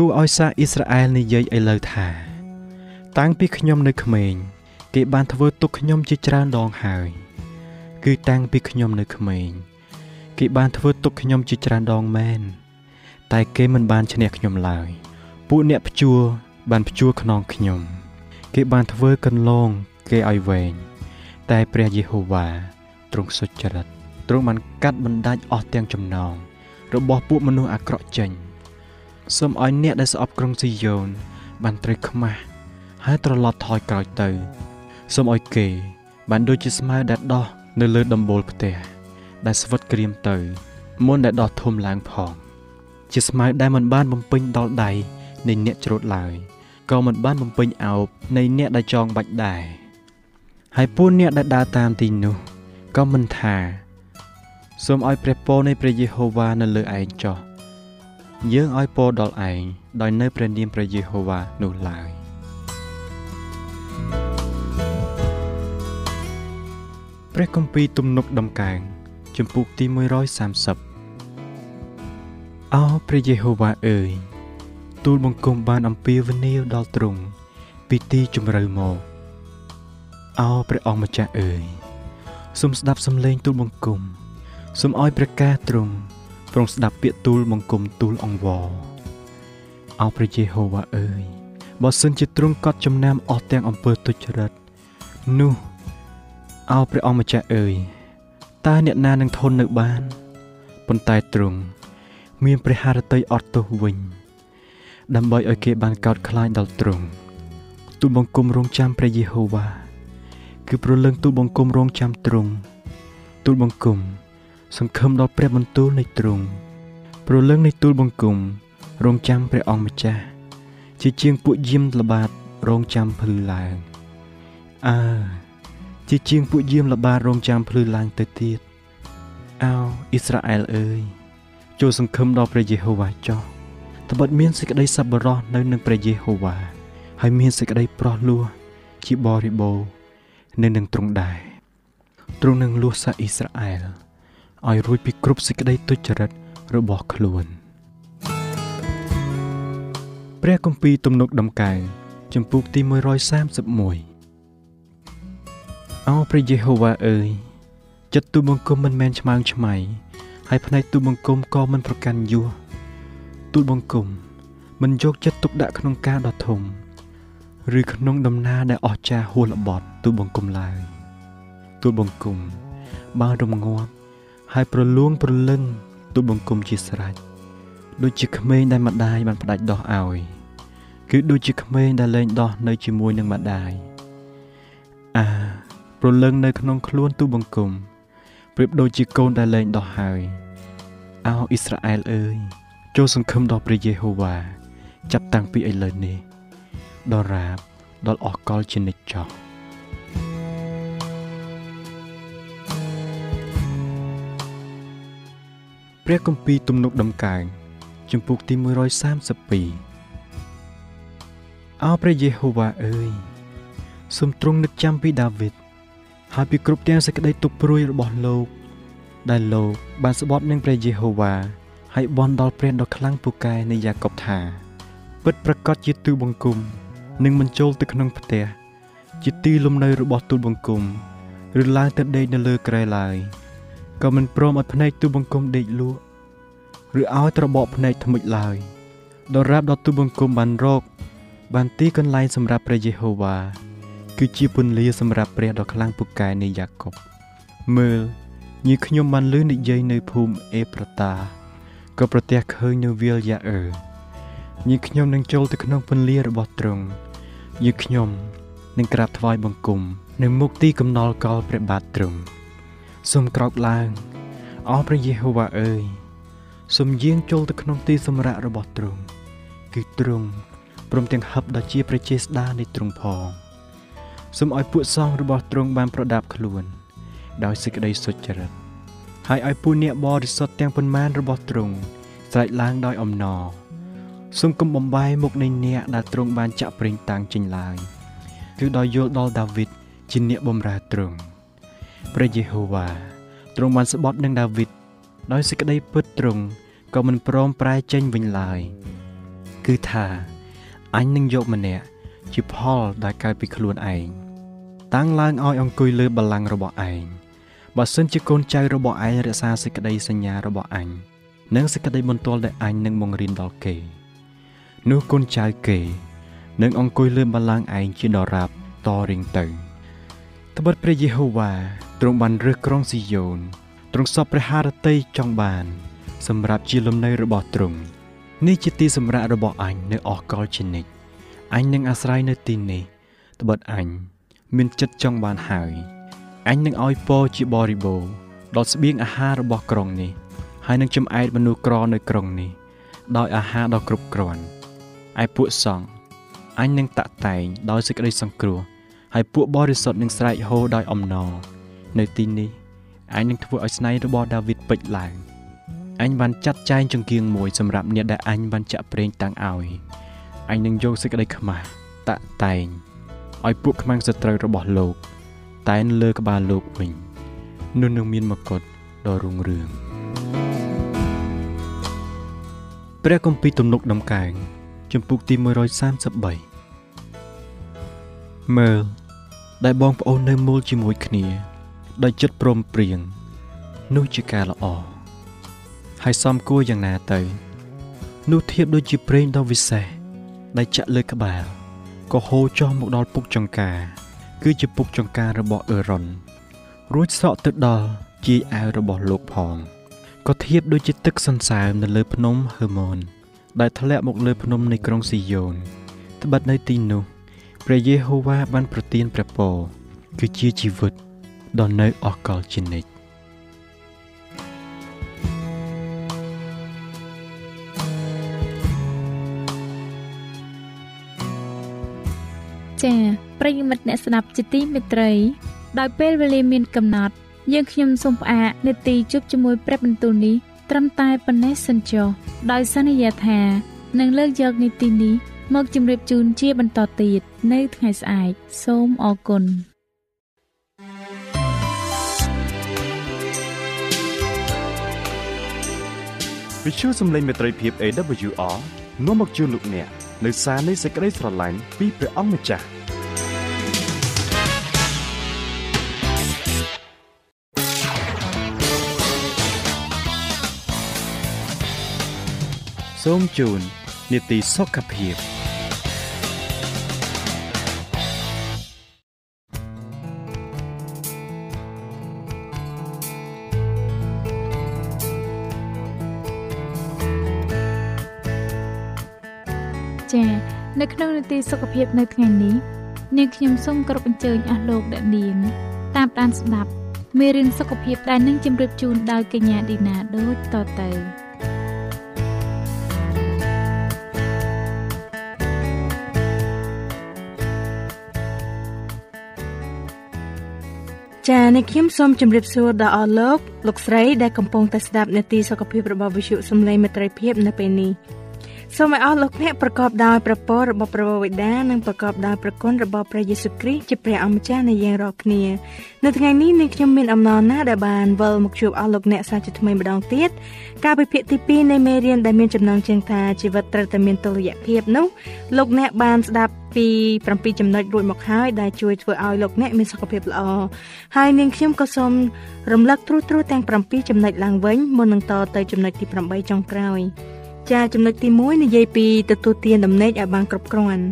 គូឲ្យសាអ៊ីស្រាអែលនិយាយឥឡូវថា តាំងពីខ្ញុំនៅក្មេង គេបានធ្វើទុកខ្ញុំជាច្រើនដងហើយ គឺតាំងពីខ្ញុំនៅក្មេង គេបានធ្វើទុកខ្ញុំជាច្រើនដងមែនតែគេមិនបានឈ្នះខ្ញុំឡើយ ពួកអ្នកព្យួរបានព្យួរខ្នងខ្ញុំ គេបានធ្វើកន្លងគេឲ្យវែងតែព្រះយេហូវ៉ាទ្រង់សុចរិតទ្រង់បានកាត់បណ្ដាច់អស់ទាំងចំណងរបស់ពួកមនុស្សអាក្រក់ចេញ សូមឲ្យអ្នកដែលស្អប់ក្រុងស៊ីយ៉ូនបានត្រូវខ្មាស់ហើយត្រឡប់ថយក្រោយទៅសូមឲ្យគេ បានដូចជាស្មៅដែលដោះនៅលើដំបូលផ្ទះដែលស្វិតក្រៀមទៅមុនដែលដោះធំឡើងផង ជាស្មៅដែលមិនបានបំពេញដល់ដៃនៃអ្នកច្រូតឡើយក៏មិនបានបំពេញអោបនៃអ្នកដែលចងបាច់ដែរហើយពួកអ្នកដែលដើរតាមទីនោះក៏មិនថាសូមឲ្យព្រះពរនៃព្រះយេហូវ៉ានៅលើឯងចុះ យើងឲ្យពរដល់ឯងដោយនៅព្រះនាមព្រះយេហូវ៉ានោះឡើយព្រះគម្ពីរទំនុកដំកើងជំពូកទី130អោព្រះយេហូវ៉ាអើយទូលបង្គំបានអំពាវនាវដល់ទ្រង់ពីទីជម្រៅមកអោព្រះអង្គម្ចាស់អើយសូមស្ដាប់សំឡេងទូលបង្គំសូមឲ្យព្រះកាសទ្រង់ ទ្រង់ស្ដាប់ពាក្យទូលបង្គំទូលអង្វរអោព្រះយេហូវ៉ាអើយបើសិនជាទ្រង់កត់ចំណាំអស់ទាំងអំពើទុច្ចរិតនោះអោព្រះអង្គម្ចាស់អើយតើអ្នកណានឹងធន់នៅបានប៉ុន្តែទ្រង់មានព្រះハរតីអត់ទោសវិញ ដើម្បីឲ្យគេបានកោតខ្លាចដល់ទ្រង់ទូលបង្គំរងចាំព្រះយេហូវ៉ាគឺប្រលឹងទូលបង្គំរងចាំទ្រង់ទូលបង្គំ សង្ឃឹមដល់ព្រះបន្ទូលនៃទ្រង់ព្រលឹងនៃទូលបង្គំរងចាំព្រះអង្គម្ចាស់ជាជាងពួកយាមល្បាតរងចាំភ្លឺឡើងអើជាជាងពួកយាមល្បាតរងចាំភ្លឺឡើងទៅទៀតអោអ៊ីស្រាអែលអើយចូលសង្ឃឹមដល់ព្រះយេហូវ៉ាចុះត្បិតមានសេចក្តីសប្បុរសនៅនឹងព្រះយេហូវ៉ាហើយមានសេចក្តីប្រោះលោះជាបរិបូរនៅនឹងទ្រង់ដែរទ្រង់នឹងលួសសាអ៊ីស្រាអែល ឲ្យរួចពីគ្រប់សេចក្តីទុច្ចរិតរបស់ខ្លួនព្រះគម្ពីរទំនុកដំកើងចំពុកទី131អោព្រះយេហូវ៉ាអើយចិត្តទូបង្គំមិនមែនឆ្មើងឆ្មៃហើយផ្នែកទូបង្គំក៏មិនប្រកាន់យោះទូលបង្គំមិនយកចិត្តទុកដាក់ក្នុងការដ៏ធំឬក្នុងដំណើរដែលអស្ចារ្យហួសល្បត់ទូលបង្គំឡើយទូលបង្គំបានរំងាប់ ហើយប្រលួងប្រលឹងទូបង្គំជាស្រេចដូចជាក្មេងដែលម្ដាយបានផ្ដាច់ដោះឲ្យគឺដូចជាក្មេងដែលលែងដោះនៅជាមួយនឹងម្ដាយអាប្រលឹងនៅក្នុងខ្លួនទូបង្គំប្រៀបដូចជាកូនដែលលែងដោះហើយអោអ៊ីស្រាអែលអើយចូលសង្ឃឹមដល់ព្រះយេហូវ៉ាចាប់តាំងពីឥឡូវនេះដល់រាបដល់អស់កលជានិច្ចចោះ ព្រះគម្ពីរទំនុកដំកើងជំពូកទី132អោព្រះយេហូវ៉ាអើយសូមទ្រង់នឹកចាំពីដាវីតហើយពីគ្រប់ទាំងសេចក្តីទុក្ខព្រួយរបស់លោក ដែលលោកបានស្បត់នឹងព្រះយេហូវ៉ាហើយបន់ដល់ព្រះដ៏ខ្លាំងពូកែនៃយ៉ាកុបថា ពិតប្រកបជាទូបង្គំនឹងមិនចូលទៅក្នុងផ្ទះជាទីលំនៅរបស់ទូលបង្គំឬឡើងទៅដេកនៅលើក្រែឡើយ ក៏មិនព្រមឲ្យភ្នែកទូបង្គំដេកលក់ឬឲ្យត្របកភ្នែកថ្មិចឡើយដរាបដល់ទូបង្គំបានរក បានទីកន្លែងសម្រាប់ព្រះយេហូវ៉ាគឺជាពន្លាសម្រាប់ព្រះដ៏ខ្លាំងពូកែនៃយ៉ាកុបមើលញីខ្ញុំបានលឺនិយាយនៅភូមិអេប្រតាក៏ប្រទះឃើញនៅវាលយ៉ាអឺញីខ្ញុំនឹងចូលទៅក្នុងពន្លារបស់ទ្រង់ញីខ្ញុំនឹងក្រាបថ្វាយបង្គំ នៅមុខទីកំណល់កលព្រះបាទទ្រង់ សូមក្រោកឡើងអោព្រះយេហូវ៉ាអើយសូមយាងចូលទៅក្នុងទីសម្រាករបស់ទ្រង់គឺទ្រង់ព្រមទាំងហឹបដ៏ជាព្រះចេស្តានៃទ្រង់ផងសូមឲ្យពួកសង្ឃរបស់ទ្រង់បានប្រដាប់ខ្លួន ដោយសេចក្តីសុចរិតហើយឲ្យពួកអ្នកបរិសុទ្ធទាំងប៉ុន្មានរបស់ទ្រង់ស្រែកឡើងដោយអំណរសូមកុំបំបាយមុខនៃអ្នកដែលទ្រង់បានចាក់ប្រេងតាំងចេញឡើយគឺដោយយល់ដល់ដាវីតជាអ្នកបម្រើទ្រង់ ព្រះយេហូវ៉ាទ្រង់បានស្បត់នឹងដាវីតដោយសេចក្តីពិតទ្រង់ក៏មិនព្រមប្រែចេញវិញឡើយ គឺថាអញនឹងយកម្នាក់ជាផលដែលកើតពីខ្លួនឯងតាំងឡើងឲ្យអង្គុយលើបល្ល័ង្ករបស់ឯងបើសិនជាកូនចៅរបស់ឯងរក្សាសេចក្តីសញ្ញារបស់អញនិងសេចក្តីបន្ទាល់ដែលអញនឹងបង្រៀនដល់គេ នោះកូនចៅគេនឹងអង្គុយលើបល្ល័ង្កឯងជាដរាបតរៀងទៅ ត្បិតព្រះយេហូវ៉ាទ្រង់បានរើសក្រុងស៊ីយ៉ូនទ្រង់សពព្រះハរតីចង់បាន សម្រាប់ជាលំនៅរបស់ទ្រង់នេះជាទីសម្រាប់របស់អញនៅអស់កលជានិច្ចអញនឹងអាស្រ័យនៅទីនេះត្បិតអញមានចិត្តចង់បានហើយអញនឹងឲ្យពរជាបរិបូរដល់ស្បៀងអាហាររបស់ក្រុងនេះ ហើយនឹងចំអែតមនុស្សក្រនៅក្រុងនេះ ដោយអាហារដ៏គ្រប់គ្រាន់ឯពួកសង្ឃអញនឹងតាក់តែងដោយសេចក្តីសង្គ្រោះ ហើយពួកបរិសុទ្ធនឹងស្រែកហូដោយអំណរនៅទីនេះអញនឹងធ្វើឲ្យស្នែងរបស់ដាវីតពេចឡើងអញបានចាត់ចែងចង្គៀងមួយសម្រាប់អ្នកដែលអញបានចាក់ប្រេងតាំងឲ្យអញនឹងយកសេចក្តីខ្មាស់តាក់តែងឲ្យពួកខ្មាំងសត្រូវរបស់លោក តែនលើក្បាលលោកវិញនោះនឹងមានមកុដដ៏រុងរឿងព្រះគម្ពីរទំនុកដំកើងជំពូកទី133 មើលដែលបងប្អូននៅមូលជាមួយគ្នាដោយចិត្តព្រមព្រៀងនោះជាការល្អហើយសំគួរយ៉ាងណាទៅនោះធៀបដូចជាប្រេងដ៏វិសេសដែលចាក់លើក្បាលក៏ហូរចុះមកដល់ពុកចង្ការ គឺជាពុកចង្ការរបស់អឺរ៉ុនរួចសក់ទៅដល់ជាអាវរបស់លោកផងក៏ធៀបដូចជាទឹកសន្សើមនៅលើភ្នំហឺម៉ូនដែលធ្លាក់មកលើភ្នំនៃក្រុងស៊ីយ៉ូនត្បិតនៅទីនោះ ព្រះយេហូវ៉ាបានប្រទានព្រះពរគឺជាជីវិតដ៏នៅអស់កលជានិច្ចចា៎ប្រិយមិត្តអ្នកស្ដាប់ជាទីមេត្រី ដោយពេលវេលាមានកំណត់ យើងខ្ញុំសូមផ្អាកនេតិជប់ជាមួយព្រះបន្ទូលនេះត្រឹមតែប៉ុណ្ណេះសិនចុះដោយសន្យាថានឹងលើកយកនីតិនេះ មកជម្រាបជូនជាបន្តទៀតនៅថ្ងៃស្អែកសូមអរគុណវិទ្យុសំឡេងមេត្រីភាព AWR នាំមកជូនលោកអ្នកនៅសារនៃសេចក្តីស្រឡាញ់ពីព្រះអង្គម្ចាស់សូមជូននីតិសុខភាព ចា៎នៅក្នុងនីតិសុខភាពនៅថ្ងៃនេះនាងខ្ញុំសូមគោរពអញ្ជើញអស់លោកអ្នកនាងតាមដានស្ដាប់មេរៀនសុខភាពដែលនឹងជម្រាបជូនដោយកញ្ញាឌីណាដូចតទៅចា៎នេះខ្ញុំសូមជម្រាបសួរដល់អស់លោកលោកស្រីដែលកំពុងតែស្ដាប់នាទីសុខភាពរបស់វិទ្យុសំឡេងមេត្រីភាពនៅពេលនេះ សូមឲ្យអស់លោកអ្នកប្រកបដោយព្រះពររបស់ព្រះវេដានិងប្រកបដោយព្រះគុណរបស់ព្រះយេស៊ូវគ្រីស្ទជាព្រះអម្ចាស់នៃយើងរាល់គ្នានៅថ្ងៃនេះនាងខ្ញុំមានអំណរណាស់ដែលបានវិលមកជួបអស់លោកអ្នកសាជាថ្មីម្ដងទៀតការពិភាក្សាទី2នៃមេរៀនដែលមានចំណងជើងថាជីវិតត្រូវតែមានតុល្យភាពនោះលោកអ្នកបានស្ដាប់ពី7ចំណុចរួចមកហើយដែលជួយធ្វើឲ្យលោកអ្នកមានសុខភាពល្អហើយនាងខ្ញុំក៏សូមរំលឹកទ្រុសទ្រុសទាំង7ចំណុចឡើងវិញមុននឹងតទៅចំណុចទី8ចុងក្រោយ ចាចំណុចទី1និយាយពីទទួលទានដំណេកឲ្យបានគ្រប់គ្រាន់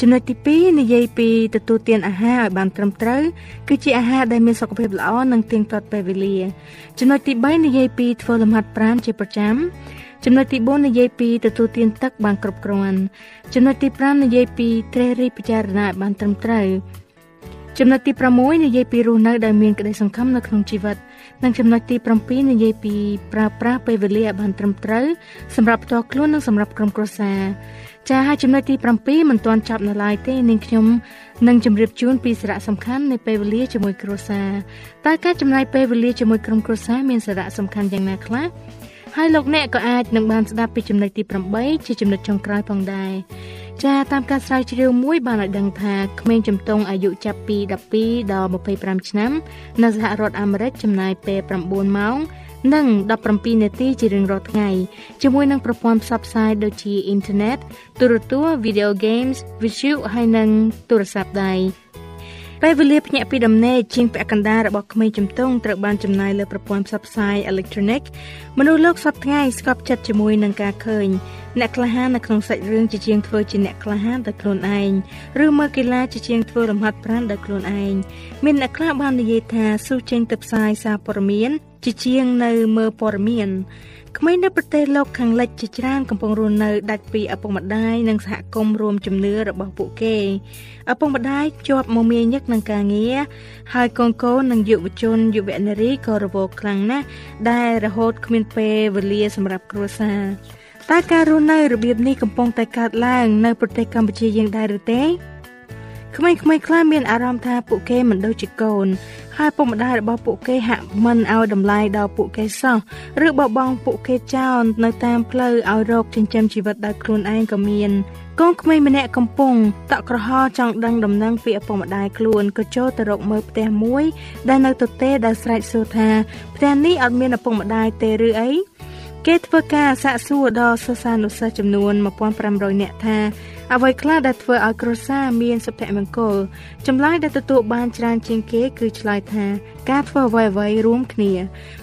ចំណុចទី2និយាយពីទទួលទានអាហារឲ្យបានត្រឹមត្រូវគឺជាអាហារដែលមានសុខភាពល្អនិងទៀងទាត់ពេលវេលាចំណុចទី3និយាយពីធ្វើលំហាត់ប្រាណជាប្រចាំចំណុចទី4និយាយពីទទួលទានទឹកបានគ្រប់គ្រាន់ចំណុចទី5និយាយពីត្រេះរិះពិចារណាឲ្យបានត្រឹមត្រូវចំណុចទី6និយាយពីរស់នៅដោយមានក្តីសង្ឃឹមនៅក្នុងជីវិត និងចំណុចទី7និយាយពីប្រើប្រាស់ពេលវេលាឲ្យបានត្រឹមត្រូវសម្រាប់ផ្ទាល់ខ្លួននិងសម្រាប់ក្រុមគ្រួសារចាហើយចំណុចទី7មិនទាន់ចប់នៅឡើយទេនាងខ្ញុំនឹងជម្រាបជូនពីសារៈសំខាន់នៃពេលវេលាជាមួយគ្រួសារតើការចំណាយពេលវេលាជាមួយក្រុមគ្រួសារមានសារៈសំខាន់យ៉ាងណាខ្លះហើយលោកអ្នកក៏អាចនឹងបានស្ដាប់ពីចំណុចទី8ជាចំណុចចុងក្រោយផងដែរ ចាតាមការស្រាវជ្រាវមួយបានឲ្យដឹងថាក្មេងជំទង់អាយុចាប់ពី12ដល់25ឆ្នាំនៅសហរដ្ឋអាមេរិកចំណាយពេល9ម៉ោងនិង17នាទីជារៀងរាល់ថ្ងៃជាមួយនឹងប្រព័ន្ធផ្សព្វផ្សាយដូចជាអ៊ីនធឺណិតទូរទស្សន៍ video games វិទ្យុហើយនិងទូរស័ព្ទដៃ ពេលវេលាភ្ញាក់ពីដំណេកជាងពាក់កណ្ដាលរបស់ក្មេងជំទង់ត្រូវបានចំណាយលើប្រព័ន្ធផ្សព្វផ្សាយអេឡិចត្រូនិកមនុស្សលោកសពថ្ងៃស្កប់ចិត្តជាមួយនឹងការឃើញអ្នកក្លាហាននៅក្នុងសាច់រឿងជាជាងធ្វើជាអ្នកក្លាហានដោយខ្លួនឯងឬមើលកីឡាជាជាងធ្វើលំហាត់ប្រាណដោយខ្លួនឯងមានអ្នកខ្លះបាននិយាយថាស៊ូចេញទៅផ្សាយសារព័ត៌មានជាជាងនៅមើលព័ត៌មាន ក្មេងនៅប្រទេសលោកខាងលិចជាច្រើនកំពុងរស់នៅដាច់ពីឪពុកម្ដាយនិងសហគមន៍រួមជំនឿរបស់ពួកគេឪពុកម្ដាយជាប់មមាញឹកនឹងការងារហើយកូនកូននិងយុវជនយុវនារីក៏រវល់ខ្លាំងណាស់ដែលរហូតគ្មានពេលវេលាសម្រាប់គ្រួសារតើការរស់នៅរបៀបនេះកំពុងតែកើតឡើងនៅប្រទេសកម្ពុជាយើងដែរឬទេ ក្មេងៗខ្លះមានអារម្មណ៍ថាពួកគេមិនដូចជាកូន ហើយពុកម្ដាយរបស់ពួកគេហាក់មិនឲ្យតម្លៃដល់ពួកគេសោះឬបបងពួកគេចោលនៅតាមផ្លូវឲ្យរកចិញ្ចឹមជីវិតដោយខ្លួនឯងក៏មានកូនក្មេងម្នាក់កំពុងតក់ក្រហល់ចង់ដឹងដំណឹងពីឪពុកម្ដាយខ្លួនក៏ចូលទៅរកមើលផ្ទះមួយ ដែលនៅទទេដែលស្រែកសួរថាផ្ទះនេះអត់មានឪពុកម្ដាយទេឬអីគេធ្វើការសាកសួរដល់សិស្សានុសិស្សចំនួន1500នាក់ថា អ្វីខ្លះដែលធ្វើឲ្យគ្រួសារមានសុភមង្គលចម្លើយដែលទទួលបានច្រើនជាងគេគឺឆ្លើយថាការធ្វើអ្វីអ្វីរួមគ្នា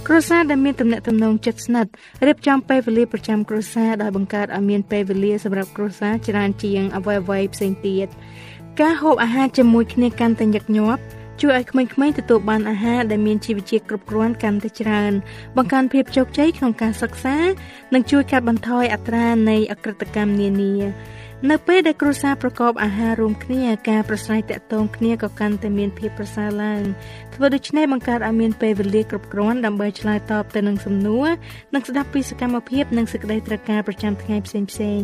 គ្រួសារដែលមានទំនាក់ទំនងជិតស្និទ្ធរៀបចំពេលវេលាប្រចាំគ្រួសារដោយបង្កើតឲ្យមានពេលវេលាសម្រាប់គ្រួសារច្រើនជាងអ្វីអ្វីផ្សេងទៀតការហូបអាហារជាមួយគ្នាកាន់តែញឹកញាប់ជួយឲ្យក្មេងៗទទួលបានអាហារដែលមានជីវជាតិគ្រប់គ្រាន់កាន់តែច្រើន បង្កើនភាពជោគជ័យក្នុងការសិក្សា និងជួយកាត់បន្ថយអត្រានៃអក្រិតកម្មនានា នៅពេលដែលគ្រួសារប្រកបអាហាររួមគ្នាការប្រស្រ័យទាក់ទងគ្នាក៏កាន់តែមានភាពប្រសើរឡើងធ្វើដូច្នេះបង្កើតឲ្យមានពេលវេលាគ្រប់គ្រាន់ដើម្បីឆ្លើយតបទៅនឹងសំណួរនិងស្ដាប់ពីសកម្មភាពនិងសេចក្តីត្រូវការប្រចាំថ្ងៃផ្សេងផ្សេង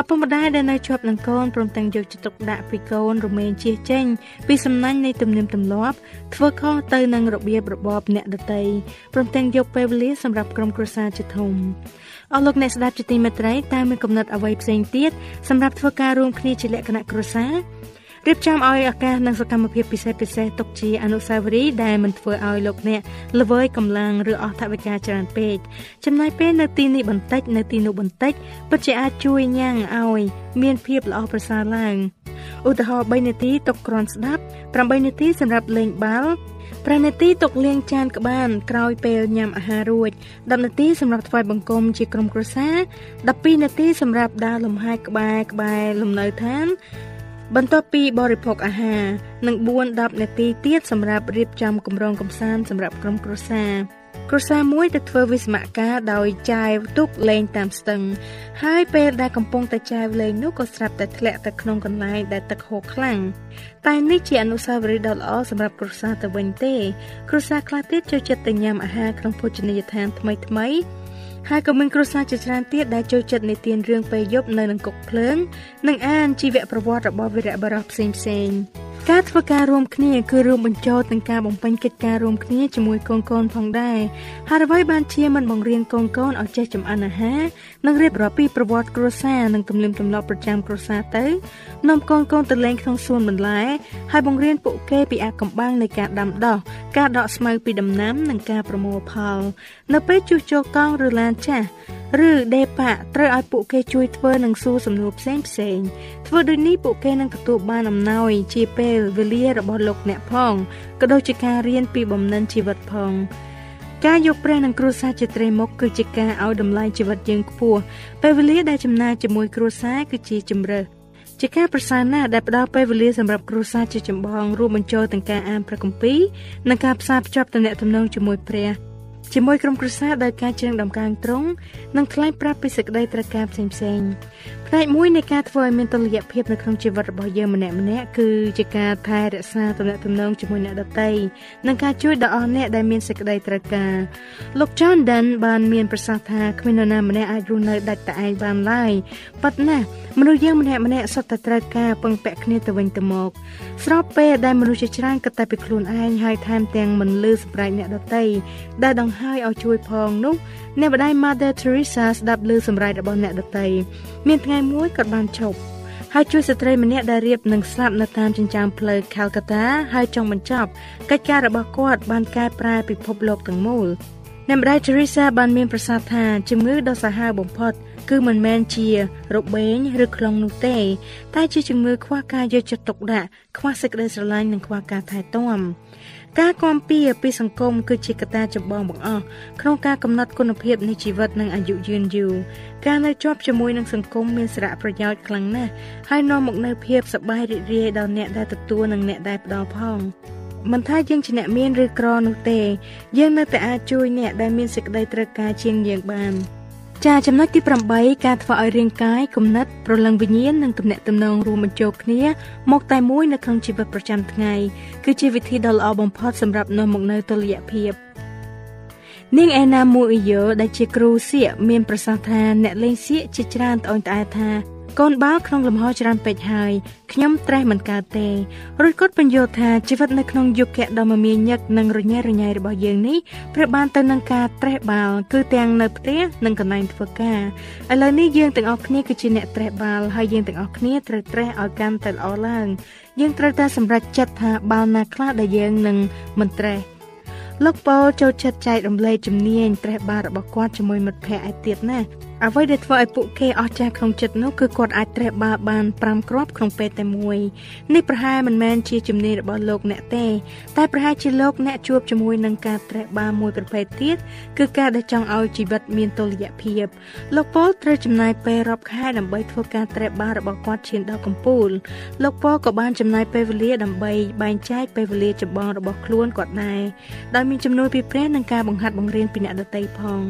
ឪពុកម្ដាយដែលនៅជាប់នឹងកូនព្រមទាំងយកចិត្តទុកដាក់ពីកូនរមែងជៀសចេញពីសំណាញ់នៃទំនៀមទម្លាប់ធ្វើខុសទៅនឹងរបៀបរបបអ្នកដទៃព្រមទាំងយកពេលវេលាសម្រាប់ក្រុមគ្រួសារជាធំ អស់លោកអ្នកស្ដាប់ជាទីមេត្រីតើមានកំណត់អ្វីផ្សេងទៀតសម្រាប់ធ្វើការរួមគ្នាជាលក្ខណៈគ្រួសាររៀបចំឲ្យឱកាសនិងសកម្មភាពពិសេសពិសេសទុកជាអនុស្សាវរីយ៍ដែលមិនធ្វើឲ្យលោកអ្នកល្វើយកម្លាំងឬអស់ថវិកាច្រើនពេកចំណាយពេលនៅទីនេះបន្តិចនៅទីនោះបន្តិចពិតជាអាចជួយញ៉ាំងឲ្យមានភាពល្អប្រសើរឡើងឧទាហរណ៍3នាទីទុកគ្រាន់ស្ដាប់8នាទីសម្រាប់លេងបាល់ 5នាទីទុកលាងចានក្បានក្រោយពេលញ៉ាំអាហាររួច10នាទីសម្រាប់ថ្វាយបង្គំជាក្រុមគ្រួសារ12នាទីសម្រាប់ដើរលំហែក្បែរក្បែរលំនៅឋានបន្ទាប់ពីបរិភោគអាហារនិង4-10នាទីទៀតសម្រាប់រៀបចំគម្រោងកម្សាន្តសម្រាប់ក្រុមគ្រួសារ គ្រួសារមួយដែលធ្វើវិស្មការដោយចាយទុកលេងតាមស្ទឹង ហើយពេលដែលកំពុងតែចាយលេងនោះក៏ស្រាប់តែធ្លាក់ទៅក្នុងកន្លែងដែលទឹកហូរខ្លាំងតែនេះជាអនុស្សាវរីយ៍ដ៏ល្អសម្រាប់គ្រួសារទៅវិញទេគ្រួសារខ្លះទៀតចូលចិត្តទៅញ៉ាំអាហារក្នុងភោជនីយដ្ឋានថ្មីថ្មីហើយក៏មានគ្រួសារជាច្រើនទៀតដែលចូលចិត្តនិទានរឿងពេលយប់នៅនឹងគុកភ្លើង និងអានជីវប្រវត្តិរបស់វីរបុរសផ្សេងផ្សេងៗ ការធ្វើការរួមគ្នាគឺរួមបញ្ចូលទាំងការបំពេញកិច្ចការរួមគ្នាជាមួយកូនកូនផងដែរហើយអ្វីបានជាមិនបង្រៀនកូនកូនឲ្យចេះចម្អិនអាហារនិងរៀបរាប់ពីប្រវត្តិគ្រួសារនិងទំនៀមទម្លាប់ប្រចាំគ្រួសារទៅនាំកូនកូនទៅលេងក្នុងសួនបន្លែហើយបង្រៀនពួកគេពីអាកំបាំងនៃការដាំដុះការដកស្មៅពីដំណាំនិងការប្រមូលផលនៅពេលជួសជុលកង់ឬឡានចាស់ឬដេប៉ាត្រូវឲ្យពួកគេជួយធ្វើនិងសួរសំណួរផ្សេងផ្សេងធ្វើដូចនេះពួកគេនឹងទទួលបានអំណោយជាពេលវេលារបស់លោកអ្នកផងក៏ដូចជាការរៀនពីបំណិនជីវិតផងការយកព្រះនិងគ្រួសារជាត្រីមុខគឺជាការឲ្យតម្លៃជីវិតយើងខ្ពស់ពេលវេលាដែលចំណាយជាមួយគ្រួសារគឺជាជំរើសជាការប្រសើរណាស់ដែលផ្ដល់ពេលវេលាសម្រាប់គ្រួសារជាចម្បងរួមបញ្ចូលទាំងការអានព្រះគម្ពីរនិងការផ្សារភ្ជាប់ទំនាក់ទំនងជាមួយព្រះ ជាមួយក្រុមគ្រួសារដោយការជើងដំកើងត្រង់និងថ្លែងប្រាប់ពីសេចក្តីត្រូវការផ្សេងផ្សេង ផ្នែកមួយនៃការធ្វើឲ្យមានតុល្យភាពនៅក្នុងជីវិតរបស់យើងម្នាក់ម្នាក់គឺជាការថែរក្សាទំនាក់ទំនងជាមួយអ្នកដទៃនិងការជួយដល់អស់អ្នកដែលមានសេចក្តីត្រូវការលោក John Donne បានមានប្រសាសន៍ថាគ្មាននរណាម្នាក់អាចរស់នៅដាច់តែឯងបានឡើយប៉ុន្តែមនុស្សយើងម្នាក់ម្នាក់សុទ្ធតែត្រូវការពឹងពាក់គ្នាទៅវិញទៅមក ស្របពេលដែលមនុស្សជាច្រើនគិតតែពីខ្លួនឯងហើយថែមទាំងមិនលឺសម្រាប់អ្នកដទៃដែលដង្ហើយឲ្យជួយផងនោះ អ្នកម្ដាយ Mother Teresa ស្ដាប់ឮសម្រែករបស់អ្នកដទៃមានថ្ងៃមួយគាត់បានឈប់ហើយជួយស្ត្រីម្នាក់ដែលរៀបនឹងស្លាប់នៅតាមចិញ្ចើមផ្លូវ Calcutta ហើយចង់បញ្ចប់កិច្ចការរបស់គាត់បានកែប្រែពិភពលោកទាំងមូលអ្នកម្ដាយ Teresa បានមានប្រសាសន៍ថាជំងឺដ៏សាហាវបំផុតគឺមិនមែនជារបេងឬខ្លងនោះទេ តែជាជំងឺខ្វះការយកចិត្តទុកដាក់ខ្វះសេចក្តីស្រឡាញ់និងខ្វះការថែទាំ ការគាំពៀពីសង្គមគឺជាកត្តាចម្បងបង្អស់ក្នុងការកំណត់គុណភាពនៃជីវិតនិងអាយុយឺនយូរការនៅជាប់ជាមួយនឹងសង្គមមានសារៈប្រយោជន៍ខ្លាំងណាស់ហើយនាំមកនូវភាពសប្បាយរីករាយដល់អ្នកដែលទទួលនិងអ្នកដែលផ្ដល់ផងមិនថាយើងជាអ្នកមានឬក្រនោះទេ យើងនៅតែអាចជួយអ្នកដែលមានសេចក្តីត្រូវការជាងយើងបាន។ ចាចំណុចទី8ការធ្វើឲ្យរាងកាយគំនិតប្រលឹងវិញ្ញាណនិងទំនាក់ទំនងរួមបញ្ចូលគ្នាមកតែមួយនៅក្នុងជីវិតប្រចាំថ្ងៃគឺជាវិធីដ៏ល្អបំផុតសម្រាប់នាំមកនូវតុល្យភាពនាងអេណាមូអ៊ីយ៉ូដែលជាគ្រូសៀកមានប្រសាសន៍ថាអ្នកលេងសៀកជាច្រើនត្អូញត្អែថា កូនបាល់ក្នុងលំហច្រើនពេកហើយខ្ញុំត្រេះមិនកើតទេរួចគាត់បញ្យល់ថាជីវិតនៅក្នុងយុគៈដ៏មមាញឹកនិងរញ៉េរញ៉ៃរបស់យើងនេះប្រៀបបានទៅនឹងការត្រេះបាល់គឺទាំងនៅផ្ទះនិងកន្លែងធ្វើការឥឡូវនេះយើងទាំងអស់គ្នាគឺជាអ្នកត្រេះបាល់ហើយយើងទាំងអស់គ្នាត្រូវត្រេះឲ្យកាន់តែល្អឡើងយើងត្រូវតែសម្រេចចិត្តថាបាល់ណាខ្លះដែលយើងនឹងមិនត្រេះលោកប៉ូចូលចិត្តចែករំលែកជំនាញត្រេះបាល់របស់គាត់ជាមួយមិត្តភ័ក្តិឯទៀតណាអ្វីដែលធ្វើឲ្យពួកគេអស់ចាស់ក្នុងចិត្តនោះគឺគាត់អាចត្រេះបាល់បាន5គ្រាប់ក្នុងពេលតែមួយនេះប្រហែលមិនមែនជាជំនាញរបស់លោកអ្នកទេតែប្រហែលជាលោកអ្នកជួបជាមួយនឹងការត្រេះបាល់មួយប្រភេទទៀតគឺការដែលចង់ឲ្យជីវិតមានតុល្យភាពលោកប៉ូលត្រូវចំណាយពេលរាប់ខែដើម្បីធ្វើការត្រេះបាល់របស់គាត់ឈានដល់កំពូលលោកប៉ូលក៏បានចំណាយពេលវេលាដើម្បីបែងចែកពេលវេលាចម្បងរបស់ខ្លួនគាត់ដែរដោយមានចំនួនពីព្រះនិងការបង្ហាត់បង្រៀនពីអ្នកដទៃផង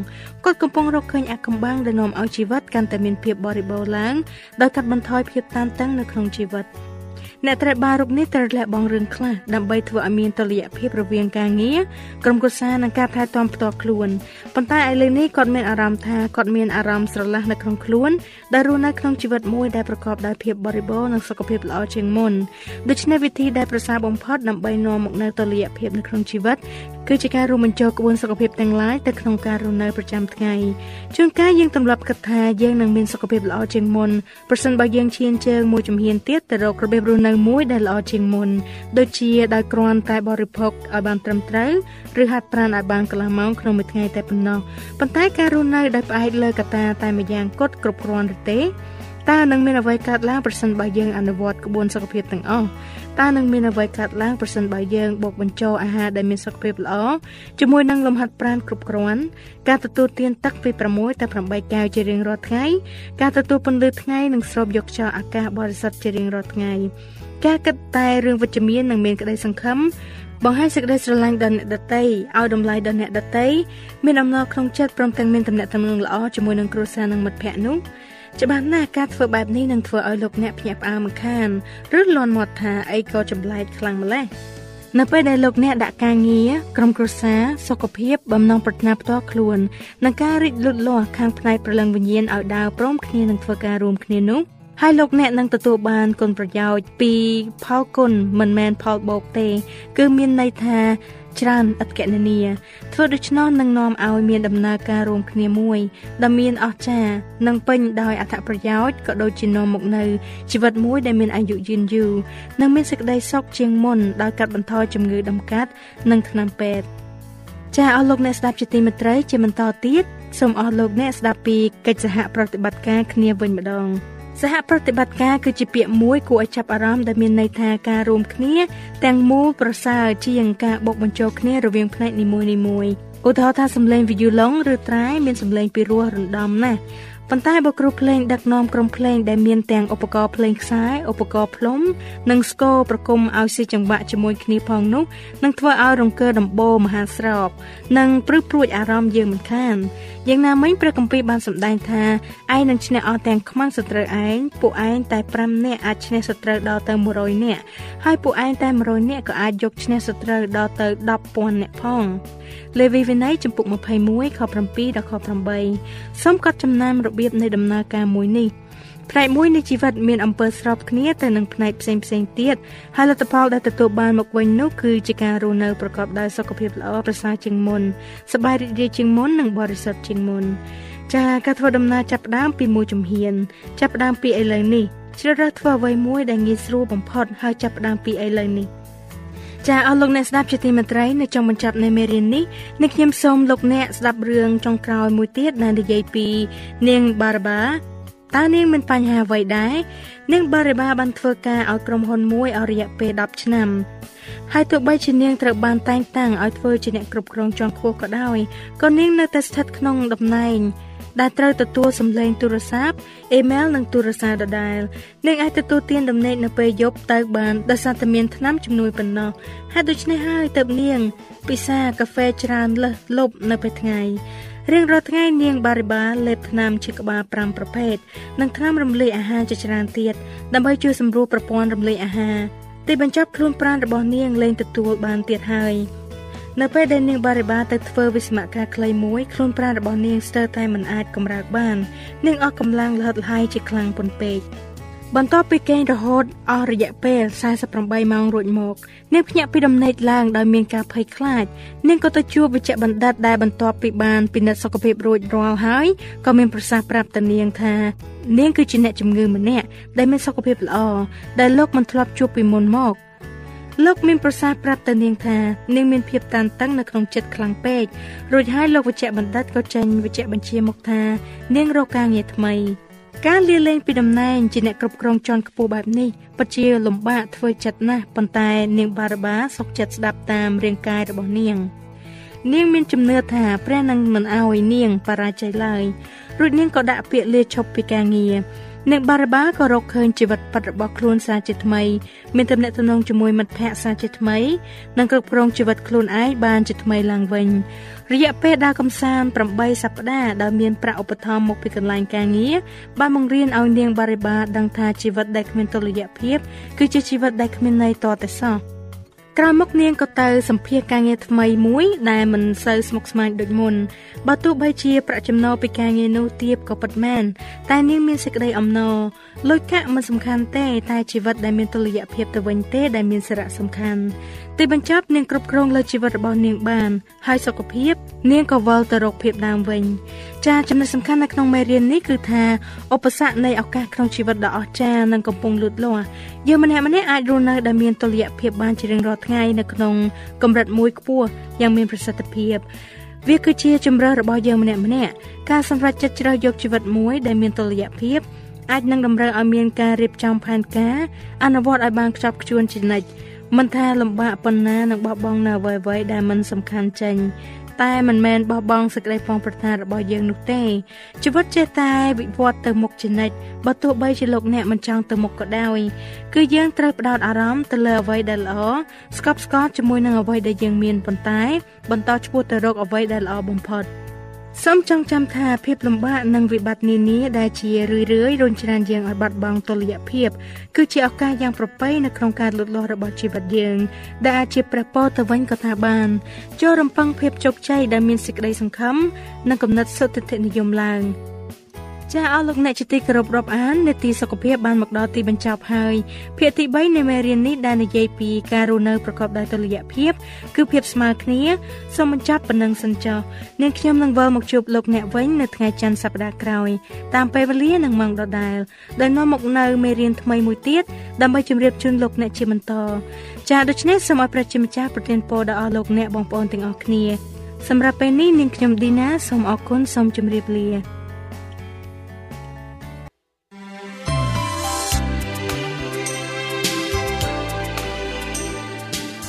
គាត់កំពុងរកឃើញអាកំបាំងដែលនាំឲ្យជីវិតកាន់តែមានភាពបរិបូរណ៍ឡើងដោយកាត់បន្ថយភាពតានតឹងនៅក្នុងជីវិត។ អ្នកត្រូវបានរូបនេះត្រូវលះបង់រឿងខ្លះដើម្បីធ្វើឲ្យមានតុល្យភាពរវាងការងារក្រុមគ្រួសារនិងការថែទាំផ្ទាល់ខ្លួនប៉ុន្តែឥឡូវនេះគាត់មានអារម្មណ៍ថាគាត់មានអារម្មណ៍ស្រឡះនៅក្នុងខ្លួនដែលរស់នៅក្នុងជីវិតមួយដែលប្រកបដោយភាពបរិបូរណ៍និងសុខភាពល្អជាងមុនដូច្នេះវិធីដែលប្រសើរបំផុតដើម្បីនាំមកនូវតុល្យភាពនៅក្នុងជីវិតគឺជាការរួមបញ្ចូលក្បួនសុខភាពទាំងឡាយទៅក្នុងការរស់នៅប្រចាំថ្ងៃជួនកាលយើងទម្លាប់គិតថាយើងនឹងមានសុខភាពល្អជាងមុនប្រសិនបើយើងឈានជើងមួយជំហានទៀតទៅរករបៀបរស់នៅមួយដែលល្អជាងមុនដូចជាដោយគ្រាន់តែបរិភោគឲ្យបានត្រឹមត្រូវឬហាត់ប្រាណឲ្យបានកន្លះម៉ោងក្នុងមួយថ្ងៃតែប៉ុណ្ណោះប៉ុន្តែការរស់នៅដោយផ្អែកលើកត្តាតែម្យ៉ាងគត់គ្រប់គ្រាន់ឬទេតើនឹងមានអ្វីកើតឡើងប្រសិនបើយើងអនុវត្តក្បួនសុខភាពទាំងអស់តើនឹងមានអ្វីកើតឡើងប្រសិនបើយើងបូកបញ្ចូលអាហារដែលមានសុខភាពល្អជាមួយនឹងលំហាត់ប្រាណគ្រប់គ្រាន់ការទទួលទានទឹកពី6ទៅ8កែវជារៀងរាល់ថ្ងៃការទទួលពន្លឺថ្ងៃនិងស្រូបយកខ្យល់អាកាសបរិសុទ្ធជារៀងរាល់ថ្ងៃ ការគិតតែរឿងវិជ្ជមាននិងមានក្តីសង្ឃឹមបង្ហាញសេចក្តីស្រឡាញ់ដល់អ្នកដទៃឲ្យតម្លៃដល់អ្នកដទៃមានអំណរក្នុងចិត្តព្រមទាំងមានទំនាក់ទំនងល្អជាមួយនឹងគ្រួសារនិងមិត្តភ័ក្តិនោះច្បាស់ណាស់ការធ្វើបែបនេះនឹងធ្វើឲ្យលោកអ្នកភ្ញាក់ផ្អើលមិនខានឬលន់មាត់ថាអីក៏ចម្លែកខ្លាំងម្ល៉េះនៅពេលដែលលោកអ្នកដាក់ការងារក្រុមគ្រួសារសុខភាពបំណងប្រាថ្នាផ្ទាល់ខ្លួននិងការរីកលូតលាស់ខាងផ្នែកប្រលឹងវិញ្ញាណឲ្យដើរព្រមគ្នានឹងធ្វើការរួមគ្នានោះ ហើយលោកអ្នកនឹងទទួលបានគុណប្រយោជន៍ពីផលគុណមិនមែនផលបោកទេ គឺមានន័យថាច្រើនឥតកណនីធ្វើដូច្នោះនឹងនាំឲ្យមានដំណើរការរួមគ្នាមួយដ៏មានអស្ចារ្យនិងពេញដោយអត្ថប្រយោជន៍ក៏ដូចជានាំមកនៅជីវិតមួយដែលមានអាយុយឺនយូរនិងមានសេចក្តីសុខជាងមុនដោយកាត់បន្ថយជំងឺដំកាត់និងថ្នាំពេទ្យចាអស់លោកអ្នកស្ដាប់ជាទីមេត្រីជាបន្តទៀតសូមអស់លោកអ្នកស្ដាប់ពីកិច្ចសហប្រតិបត្តិការគ្នាវិញម្ដង សហប្រតិបត្តិការគឺជាពាក្យមួយគួរឲ្យចាប់អារម្មណ៍ដែលមានន័យថាការរួមគ្នា ទាំងមូលប្រសើរជាងការបូកបញ្ចូលគ្នារវាងផ្នែកនីមួយៗឧទាហរណ៍ថាសំឡេងវីយូឡុងឬត្រែមានសំឡេងពីរោះរណ្ដំណាស់ ប៉ុន្តែបើគ្រូភ្លេងដឹកនាំក្រុមភ្លេងដែលមានទាំងឧបករណ៍ភ្លេងខ្សែឧបករណ៍ផ្លុំ និងស្គរប្រគំឲ្យស៊ីចង្វាក់ជាមួយគ្នាផងនោះនឹងធ្វើឲ្យរង្គើដំបូលមហាស្រោបនិងព្រឹកព្រួយអារម្មណ៍យើងមិនខានយ៉ាងណាមិញព្រះគម្ពីរបានសម្ដែងថាឯងនឹងឈ្នះអស់ទាំងខ្មាំងសត្រូវឯងពួកឯងតែ5នាក់អាចឈ្នះសត្រូវដល់ទៅ100នាក់ហើយពួកឯងតែ100នាក់ក៏អាចយកឈ្នះសត្រូវដល់ទៅ10,000នាក់ផងលេវីវិន័យចំពុក21ខ7ដល់ខ8សូមកត់ចំណាំរបៀបនៃដំណើរការមួយនេះផ្នែកមួយនៃជីវិតមានអំពើស្របគ្នាទៅនឹងផ្នែកផ្សេងផ្សេងទៀតហើយលទ្ធផលដែលទទួលបានមកវិញនោះគឺជាការរស់នៅប្រកបដោយសុខភាពល្អប្រសើរជាងមុនសប្បាយរីករាយជាងមុននិងបរិសុទ្ធជាងមុនចាការធ្វើដំណើរចាប់ផ្ដើមពីមួយជំហានចាប់ផ្ដើមពីឥឡូវនេះជ្រើសរើសធ្វើអ្វីមួយដែលងាយស្រួលបំផុតហើយចាប់ផ្ដើមពីឥឡូវនេះ ចាអស់លោកអ្នកស្ដាប់ជាទីមេត្រីនៅចុងបញ្ចប់នៃមេរៀននេះនេះខ្ញុំសូមលោកអ្នកស្ដាប់រឿងចុងក្រោយមួយទៀតដែលនិយាយពី នាងបារបាតើនាងមានបញ្ហាអ្វីដែរនាងបារបាបានធ្វើការឲ្យក្រុមហ៊ុនមួយអស់រយៈពេល10ឆ្នាំហើយទោះបីជានាងត្រូវបានតែងតាំងឲ្យធ្វើជាអ្នកគ្រប់គ្រងជាន់ខ្ពស់ក៏ដោយក៏នាងនៅតែស្ថិតក្នុងតំណែង ដែលត្រូវទទួលសម្លេងទូរស័ព្ទអេមែលនិងទូរស័ព្ទដដែលនាងអាចទទួលទានដំណេកនៅពេលយប់ទៅបានដោយសារតែមានថ្នាំជំនួយប៉ុណ្ណោះហើយដូច្នេះហើយទើបនាង ពិសាកាហ្វេច្រើនលើសលប់នៅពេលថ្ងៃរៀងរាល់ថ្ងៃនាងបារីបាលេបថ្នាំជាក្បាល5ប្រភេទនិងថ្នាំរំលាយអាហារជាច្រើនទៀតដើម្បីជួយសម្រួលប្រព័ន្ធរំលាយអាហារទីបញ្ចប់ខ្លួនប្រាណរបស់នាងលែងទទួលបានទៀតហើយ នៅពេលដែលនាងបារីបាទៅធ្វើវិស្មការខ្លីមួយខ្លួនប្រាណរបស់នាងស្ទើរតែមិនអាចកម្រើកបាននាងអស់កម្លាំងលហិតលហើយជាខ្លាំងពន់ពេកបន្ទាប់ពីគេងរហូតអស់រយៈពេល48ម៉ោងរួចមកនាងភ្ញាក់ពីដំណេកឡើងដោយមានការភ័យខ្លាចនាងក៏ទៅជួបវិជ្ជបណ្ឌិតដែលបន្ទាប់ពីបានពិនិត្យសុខភាពរួចរាល់ហើយក៏មានប្រសាសន៍ប្រាប់ទៅនាងថានាងគឺជាអ្នកជំងឺម្នាក់ដែលមានសុខភាពល្អដែលលោកមិនធ្លាប់ជួបពីមុនមក លោកមានប្រសាសន៍ប្រាប់ទៅនាងថានាងមានភាពតានតឹងនៅក្នុងចិត្តខ្លាំងពេករួចហើយលោកវិជ្ជបណ្ឌិតក៏ចេញវិជ្ជបញ្ជាមកថានាងរកការងារថ្មីការលាលែងពីតំណែងជាអ្នកគ្រប់គ្រងជាន់ខ្ពស់បែបនេះពិតជាលំបាកធ្វើចិត្តណាស់ប៉ុន្តែនាងបារបាសុខចិត្តស្ដាប់តាមរាងកាយរបស់នាងនាងមានជំនឿថាព្រះនឹងមិនអោយនាងបរាជ័យឡើយរួចនាងក៏ដាក់ពាក្យលាឈប់ពីការងារអ្នកបារបាក៏រកឃើញជីវិតពិតរបស់ខ្លួនសារជាថ្មីមានទំនាក់ទំនងជាមួយមិត្តភ័ក្តិសារជាថ្មីនិងគ្រប់គ្រងជីវិតខ្លួនឯងបានជាថ្មីឡើងវិញរយៈពេលដើរកំសាន្ត8សប្តាហ៍ដោយមានប្រាក់ឧបត្ថម្ភមកពីកន្លែងការងារបានបង្រៀនឲ្យនាងបារិបាដឹងថាជីវិតដែលគ្មានតុល្យភាពគឺជាជីវិតដែលគ្មានន័យតតែសោះ ក្រោយមកនាងក៏ទៅសម្ភារការងារថ្មីមួយដែលមិនសូវស្មុគស្មាញដូចមុនបើទោះបីជាប្រាក់ចំណូលពីការងារនោះទាបក៏ពិតមែនតែនាងមានសេចក្តីអំណរលុយកាក់មិនសំខាន់ទេតែជីវិតដែលមានតុល្យភាពទៅវិញទេដែលមានសារៈសំខាន់ ទីបញ្ចប់នាងគ្រប់គ្រងលើជីវិតរបស់នាងបានហើយសុខភាព នាងក៏វិលទៅរកភាពដើមវិញ ចាចំណុចសំខាន់នៅក្នុងមេរៀននេះគឺថាឧបសគ្គនៃឱកាសក្នុងជីវិតដ៏អស្ចារ្យនឹងកំពុងលូតលាស់យើងម្នាក់ម្នាក់អាចរស់នៅដែលមានតុល្យភាពបានជារៀងរាល់ថ្ងៃនៅក្នុងកម្រិតមួយខ្ពស់យ៉ាងមានប្រសិទ្ធភាពវាគឺជាជំរើសរបស់យើងម្នាក់ម្នាក់ការសម្រេចចិត្តជ្រើសយកជីវិតមួយដែលមានតុល្យភាពអាចនឹងតម្រូវឲ្យមានការរៀបចំផែនការអនុវត្តឲ្យបានខ្ជាប់ខ្ជួនជានិច្ច មិនថាលំបាកប៉ុណ្ណានឹងបោះបង់នៅអ្វីៗដែលមិនសំខាន់ចេញតែមិនមែនបោះបង់សេចក្តីប្រុងប្រយ័ត្នរបស់យើងនោះទេជីវិតចេះតែវិវត្តទៅមុខជានិច្ចបើទោះបីជាលោកអ្នកមិនចង់ទៅមុខក៏ដោយគឺយើងត្រូវផ្ដោតអារម្មណ៍ទៅលើអ្វីដែលល្អស្កប់ស្កល់ជាមួយនឹងអ្វីដែលយើងមានប៉ុន្តែបន្តឆ្ពោះទៅរកអ្វីដែលល្អបំផុត។ សូមចងចាំថាភាពលំបាកនិងវិបត្តិនានាដែលជារឿយៗរុញច្រានយើងឲ្យបាត់បង់តុល្យភាពគឺជាឱកាសយ៉ាងប្រពៃនៅក្នុងការលូតលាស់របស់ជីវិតយើង ដែលអាចជាព្រះពរទៅវិញក៏ថាបានចូលរំពឹងភាពជោគជ័យដែលមានសេចក្តីសង្ឃឹមនិងគំនិតសុទ្ធិដ្ឋិនិយមឡើង។ ចាអស់លោកអ្នកជាទីគោរពរាប់អាននេតិសុខភាពបានមកដល់ទីបញ្ចប់ហើយភាគទី3នៃមេរៀននេះដែលនិយាយពីការរស់នៅប្រកបដោយតុល្យភាពគឺភាពស្មើគ្នាសូមបញ្ចប់ប៉ុណ្ណឹងសិនចុះនាងខ្ញុំនឹងវិលមកជួបលោកអ្នកវិញនៅថ្ងៃច័ន្ទសប្តាហ៍ក្រោយតាមពេលវេលានិងម៉ោងដដែលដោយនាំមកនៅមេរៀនថ្មីមួយទៀតដើម្បីជម្រាបជូនលោកអ្នកជាបន្តចាដូច្នេះសូមឲ្យព្រះជាម្ចាស់ប្រទានពរដល់អស់លោកអ្នកបងប្អូនទាំងអស់គ្នាសម្រាប់ពេលនេះនាងខ្ញុំឌីណាសូមអរគុណសូមជម្រាបលា